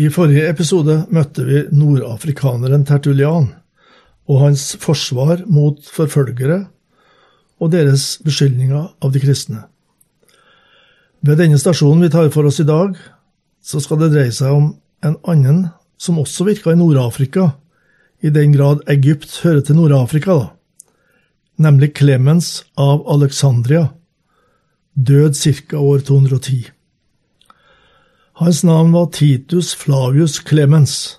I forrige episode møtte vi nordafrikaneren Tertulian og hans forsvar mot forfølgere og deres beskyldninger av de kristne. Ved denne stasjonen vi tar for oss i dag, så skal det dreie seg om en annen som også virka i Nord-Afrika, i den grad Egypt hører til Nord-Afrika, da. nemlig Clemens av Alexandria, død ca. år 210. Hans navn var Titus Flavius Clemens,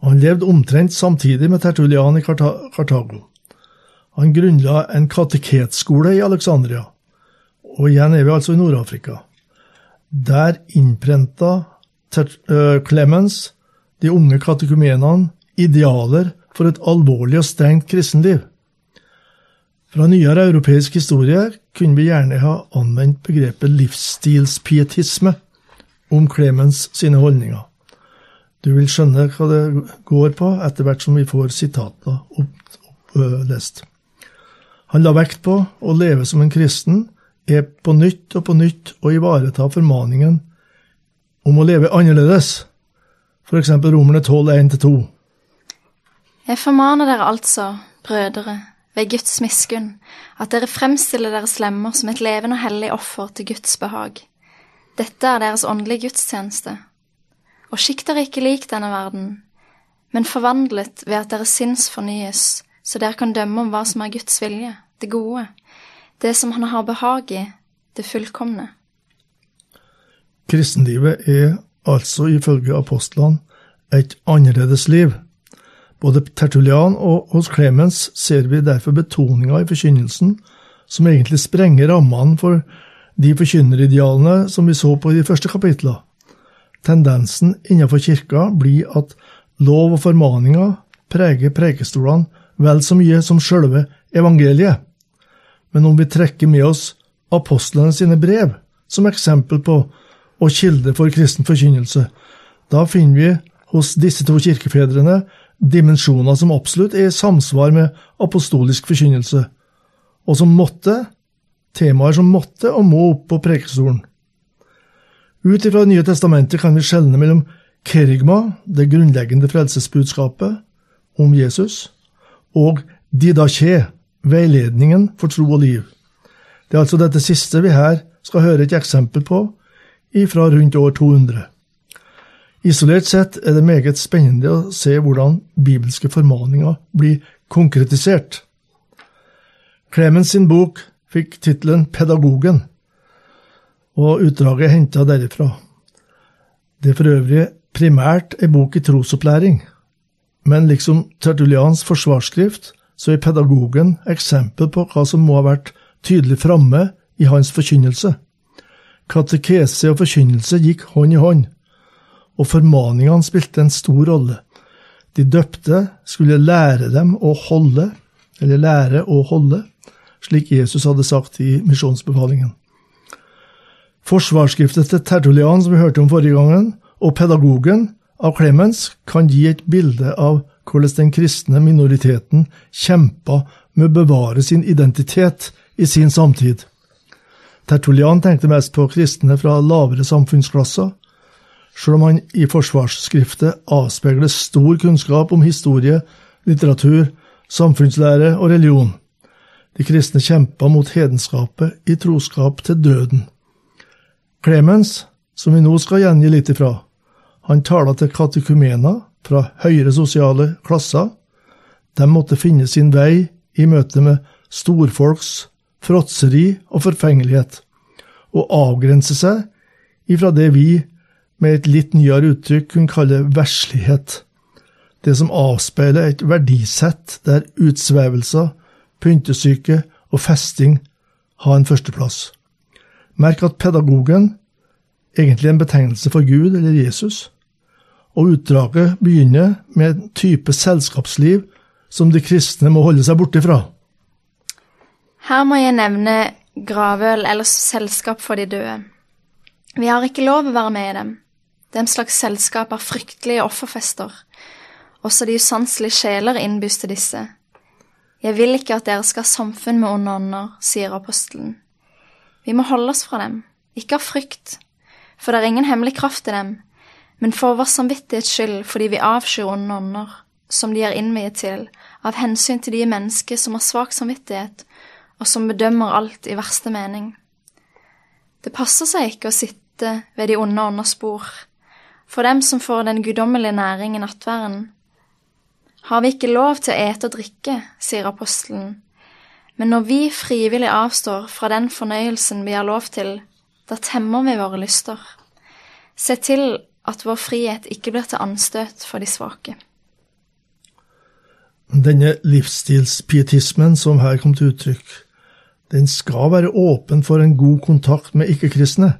han levde omtrent samtidig med Tertulian i Kartago. Han grunnla en kateketskole i Alexandria, og igjen er vi altså i Nord-Afrika. Der innprenta Clemens de unge katekumenene idealer for et alvorlig og strengt kristenliv. Fra nyere europeisk historie kunne vi gjerne ha anvendt begrepet livsstilspietisme om Clemens sine holdninger. Du vil skjønne hva det går på etter hvert som vi får sitater opplest. Han la vekt på å leve som en kristen, er på nytt og på nytt å ivareta formaningen om å leve annerledes, f.eks. Romerne 12, 1-2. Jeg formaner dere altså, brødre, ved Guds miskunn, at dere fremstiller deres lemmer som et levende og hellig offer til Guds behag dette er deres åndelige gudstjeneste. Og skikk dere ikke lik denne verden, men forvandlet ved at deres sinns fornyes, så dere kan dømme om hva som er Guds vilje, det gode, det som Han har behag i, det fullkomne. Kristenlivet er altså ifølge apostlene et annerledes liv. Både Tertulian og hos Clemens ser vi derfor betoninga i forkynnelsen som egentlig sprenger rammene for de forkynneridealene som vi så på i de første kapitlene. Tendensen innenfor kirka blir at lov og formaninger preger prekestolene vel så mye som sjølve evangeliet. Men om vi trekker med oss apostlene sine brev som eksempel på og kilde for kristen forkynnelse, da finner vi hos disse to kirkefedrene dimensjoner som absolutt er i samsvar med apostolisk forkynnelse, og som måtte temaer som måtte og må opp på prekestolen. Ut ifra Det nye testamentet kan vi skjelne mellom kerigma, det grunnleggende frelsesbudskapet om Jesus, og didache, veiledningen for tro og liv. Det er altså dette siste vi her skal høre et eksempel på ifra rundt år 200. Isolert sett er det meget spennende å se hvordan bibelske formaninger blir konkretisert. Clemens sin bok fikk tittelen Pedagogen, og utdraget er henta derifra. Det er for øvrig primært ei bok i trosopplæring, men liksom Tertulians forsvarsskrift, så er Pedagogen eksempel på hva som må ha vært tydelig framme i hans forkynnelse. Katekese og forkynnelse gikk hånd i hånd, og formaningene spilte en stor rolle. De døpte skulle lære dem å holde, eller lære å holde, slik Jesus hadde sagt i misjonsbefalingen. Forsvarsskriftet til Tertulian, som vi hørte om forrige gangen, og pedagogen av Clemens kan gi et bilde av hvordan den kristne minoriteten kjempa med å bevare sin identitet i sin samtid. Tertulian tenkte mest på kristne fra lavere samfunnsklasser, selv om han i forsvarsskriftet avspeiler stor kunnskap om historie, litteratur, samfunnslære og religion. De kristne kjempa mot hedenskapet i troskap til døden. Clemens, som vi nå skal gjengi litt ifra, han taler til katekumener fra høyere sosiale klasser. De måtte finne sin vei i møte med storfolks fråtseri og forfengelighet, og avgrense seg ifra det vi, med et litt nyere uttrykk, kunne kalle verslighet, det som avspeiler et verdisett der utsvevelser pyntesyke og festing ha en førsteplass. Merk at pedagogen egentlig er en betegnelse for Gud eller Jesus, og utdraget begynner med en type selskapsliv som de kristne må holde seg borte fra. Her må jeg nevne gravøl eller selskap for de døde. Vi har ikke lov å være med i dem. Den slags selskap er fryktelige offerfester. Også de usanselige sjeler innbys til disse. Jeg vil ikke at dere skal ha samfunn med onde ånder, sier apostelen. Vi må holde oss fra dem, ikke av frykt, for det er ingen hemmelig kraft i dem, men for vår samvittighets skyld fordi vi avskyr onde ånder, som de er innviet til, av hensyn til de mennesker som har svak samvittighet, og som bedømmer alt i verste mening. Det passer seg ikke å sitte ved de onde ånders bord, for dem som får den guddommelige næring i nattværen. Har vi ikke lov til å ete og drikke, sier apostelen, men når vi frivillig avstår fra den fornøyelsen vi har lov til, da temmer vi våre lyster. Se til at vår frihet ikke blir til anstøt for de svake. Denne livsstilspietismen som her kom til uttrykk, den skal være åpen for en god kontakt med ikke-kristne.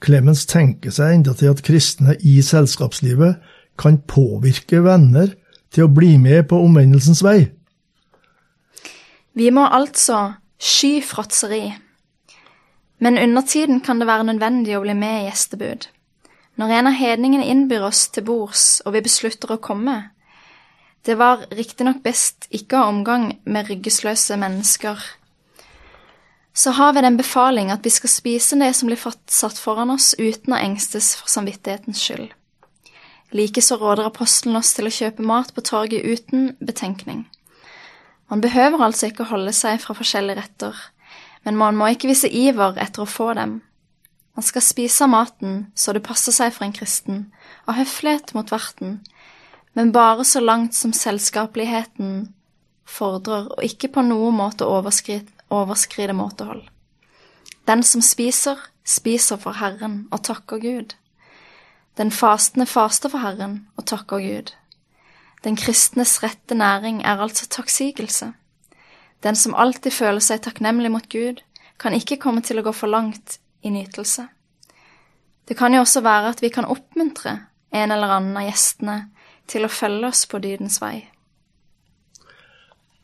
Clemens tenker seg enda til at kristne i selskapslivet kan påvirke venner til å bli med på omvendelsens vei. Vi må altså sky fråtseri, men under tiden kan det være nødvendig å bli med i gjestebud. Når en av hedningene innbyr oss til bords og vi beslutter å komme, det var riktignok best ikke å ha omgang med ryggesløse mennesker så har vi den befaling at vi skal spise det som blir satt foran oss uten å engstes for samvittighetens skyld. Likeså råder apostelen oss til å kjøpe mat på torget uten betenkning. Man behøver altså ikke holde seg fra forskjellige retter, men man må ikke vise iver etter å få dem. Man skal spise av maten så det passer seg for en kristen, av høflighet mot verten, men bare så langt som selskapeligheten fordrer, og ikke på noen måte overskride overskride måtehold. Den som spiser, spiser for Herren og takker Gud. Den fastende faster for Herren og takker Gud. Den kristnes rette næring er altså takksigelse. Den som alltid føler seg takknemlig mot Gud, kan ikke komme til å gå for langt i nytelse. Det kan jo også være at vi kan oppmuntre en eller annen av gjestene til å følge oss på dydens vei.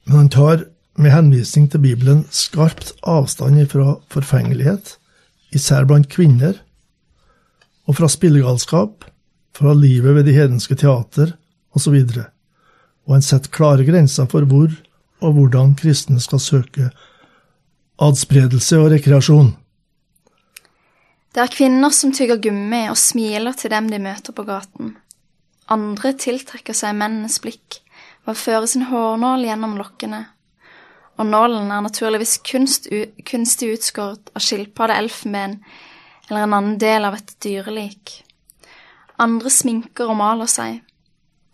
Men han tar med henvisning til Bibelen skarpt avstand fra forfengelighet, især blant kvinner, og fra spillegalskap, fra livet ved de hedenske teater osv., og, og en setter klare grenser for hvor og hvordan kristne skal søke adspredelse og rekreasjon. Det er kvinner som tygger gummi og smiler til dem de møter på gaten. Andre tiltrekker seg mennenes blikk ved å føre sin hårnål gjennom lokkene og nålen er naturligvis kunst, kunstig utskåret av skilpadde, elfenben eller en annen del av et dyrelik. Andre sminker og maler seg.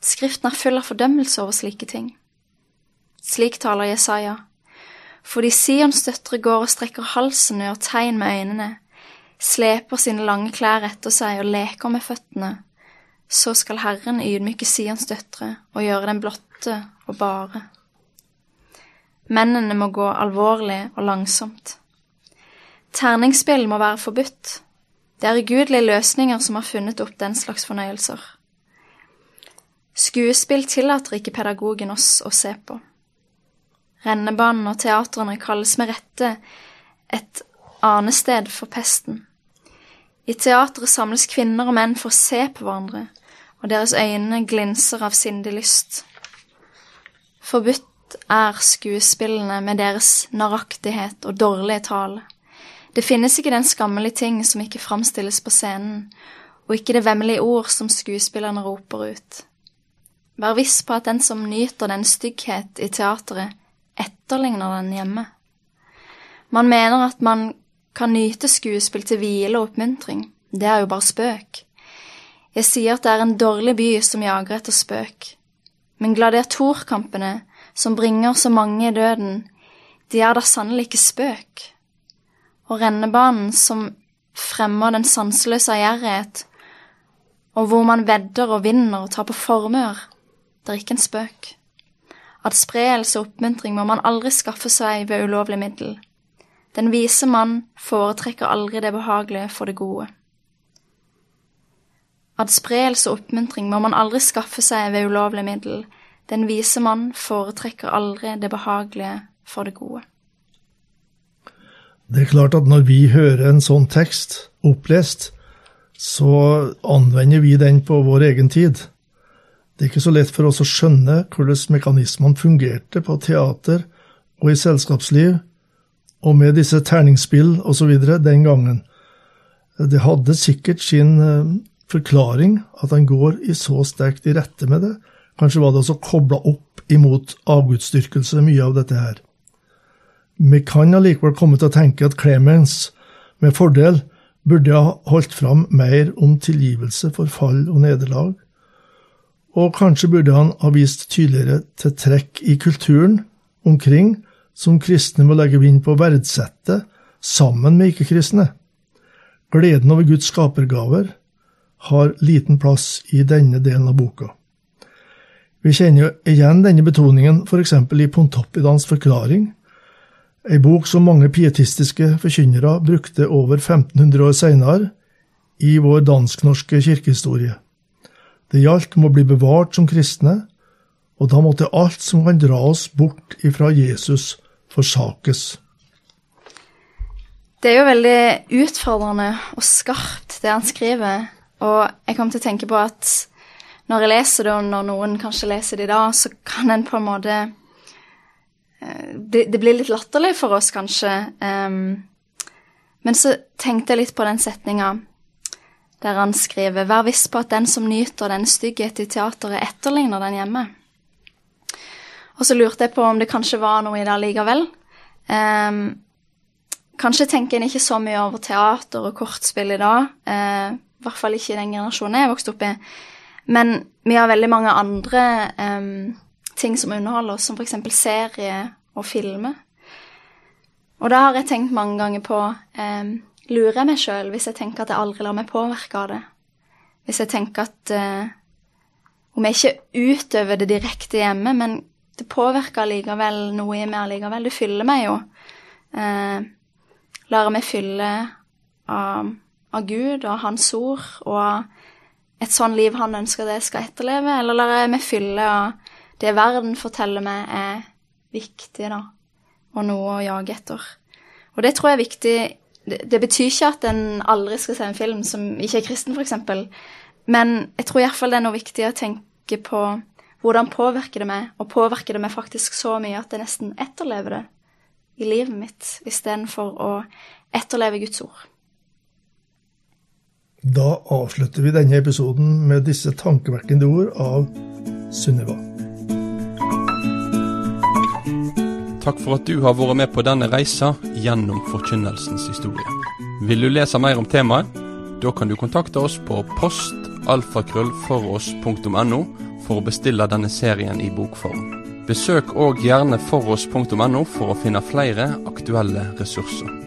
Skriften er full av fordømmelse over slike ting. Slik taler Jesaja. Fordi Sions døtre går og strekker halsen og gjør tegn med øynene, sleper sine lange klær etter seg og leker med føttene, så skal Herren ydmyke Sions døtre og gjøre dem blotte og bare. Mennene må gå alvorlig og langsomt. Terningsspill må være forbudt. Det er ugudelige løsninger som har funnet opp den slags fornøyelser. Skuespill tillater ikke pedagogen oss å se på. Rennebanen og teatrene kalles med rette et anested for pesten. I teatret samles kvinner og menn for å se på hverandre, og deres øyne glinser av sindig lyst. Forbudt er skuespillene med deres narraktighet og dårlige tale. Det finnes ikke den skammelige ting som ikke framstilles på scenen, og ikke det vemmelige ord som skuespillerne roper ut. Vær viss på at den som nyter den stygghet i teatret, etterligner den hjemme. Man mener at man kan nyte skuespill til hvile og oppmuntring. Det er jo bare spøk. Jeg sier at det er en dårlig by som jager etter spøk. Men gladiatorkampene som bringer så mange i døden, de er da sannelig ikke spøk. Og rennebanen som fremmer den sanseløse ærgjerrighet, og hvor man vedder og vinner og tar på formør, det er ikke en spøk. Adspredelse og oppmuntring må man aldri skaffe seg ved ulovlig middel. Den vise mann foretrekker aldri det behagelige for det gode. Adspredelse og oppmuntring må man aldri skaffe seg ved ulovlig middel. Den vise mann foretrekker aldri det behagelige for det gode. Det er klart at når vi hører en sånn tekst opplest, så anvender vi den på vår egen tid. Det er ikke så lett for oss å skjønne hvordan mekanismene fungerte på teater og i selskapsliv, og med disse terningsspill osv. den gangen. Det hadde sikkert sin eh, forklaring at han går i så sterkt i rette med det. Kanskje var det også kobla opp imot avgudsdyrkelse, mye av dette her. Vi kan allikevel komme til å tenke at Clemens med fordel burde ha holdt fram mer om tilgivelse for fall og nederlag, og kanskje burde han ha vist tydeligere til trekk i kulturen omkring som kristne må legge vind på å verdsette sammen med ikke-kristne. Gleden over Guds skapergaver har liten plass i denne delen av boka. Vi kjenner jo igjen denne betoningen f.eks. i Pontoppidans forklaring, ei bok som mange pietistiske forkynnere brukte over 1500 år seinere i vår dansk-norske kirkehistorie. Det gjaldt om å bli bevart som kristne, og da måtte alt som kan dra oss bort ifra Jesus, forsakes. Det er jo veldig utfordrende og skarpt, det han skriver. Og jeg kom til å tenke på at når jeg leser det, og når noen kanskje leser det i dag, så kan en på en måte det, det blir litt latterlig for oss, kanskje. Um, men så tenkte jeg litt på den setninga der han skriver Vær viss på at den som nyter den stygghet i teateret, etterligner den hjemme. Og så lurte jeg på om det kanskje var noe i det likevel. Um, kanskje tenker en ikke så mye over teater og kortspill i dag. Uh, i hvert fall ikke i den generasjonen jeg vokste opp i. Men vi har veldig mange andre um, ting som underholder oss, som f.eks. serie og filmer. Og da har jeg tenkt mange ganger på eh, Lurer jeg meg sjøl hvis jeg tenker at jeg aldri lar meg påvirke av det? Hvis jeg tenker at eh, Om jeg ikke utøver det direkte hjemme, men det påvirker allikevel noe i meg allikevel. Det fyller meg jo. Eh, lar meg fylle av av Gud og Hans ord og et sånn liv han ønsker det skal etterleve, eller lar jeg meg fylle av det verden forteller meg er viktig, da, og noe å jage etter. Og det tror jeg er viktig. Det, betyr ikke at en aldri skal se en film som ikke er kristen, f.eks., men jeg tror iallfall det er noe viktig å tenke på hvordan påvirker det meg, og påvirker det meg faktisk så mye at jeg nesten etterlever det i livet mitt, istedenfor å etterleve Guds ord. Da avslutter vi denne episoden med disse tankevekkende ord av Sunniva. Takk for at du har vært med på denne reisa gjennom forkynnelsens historie. Vil du lese mer om temaet? Da kan du kontakte oss på postalfakrøllfoross.no for å bestille denne serien i bokform. Besøk òg gjerne foross.no for å finne flere aktuelle ressurser.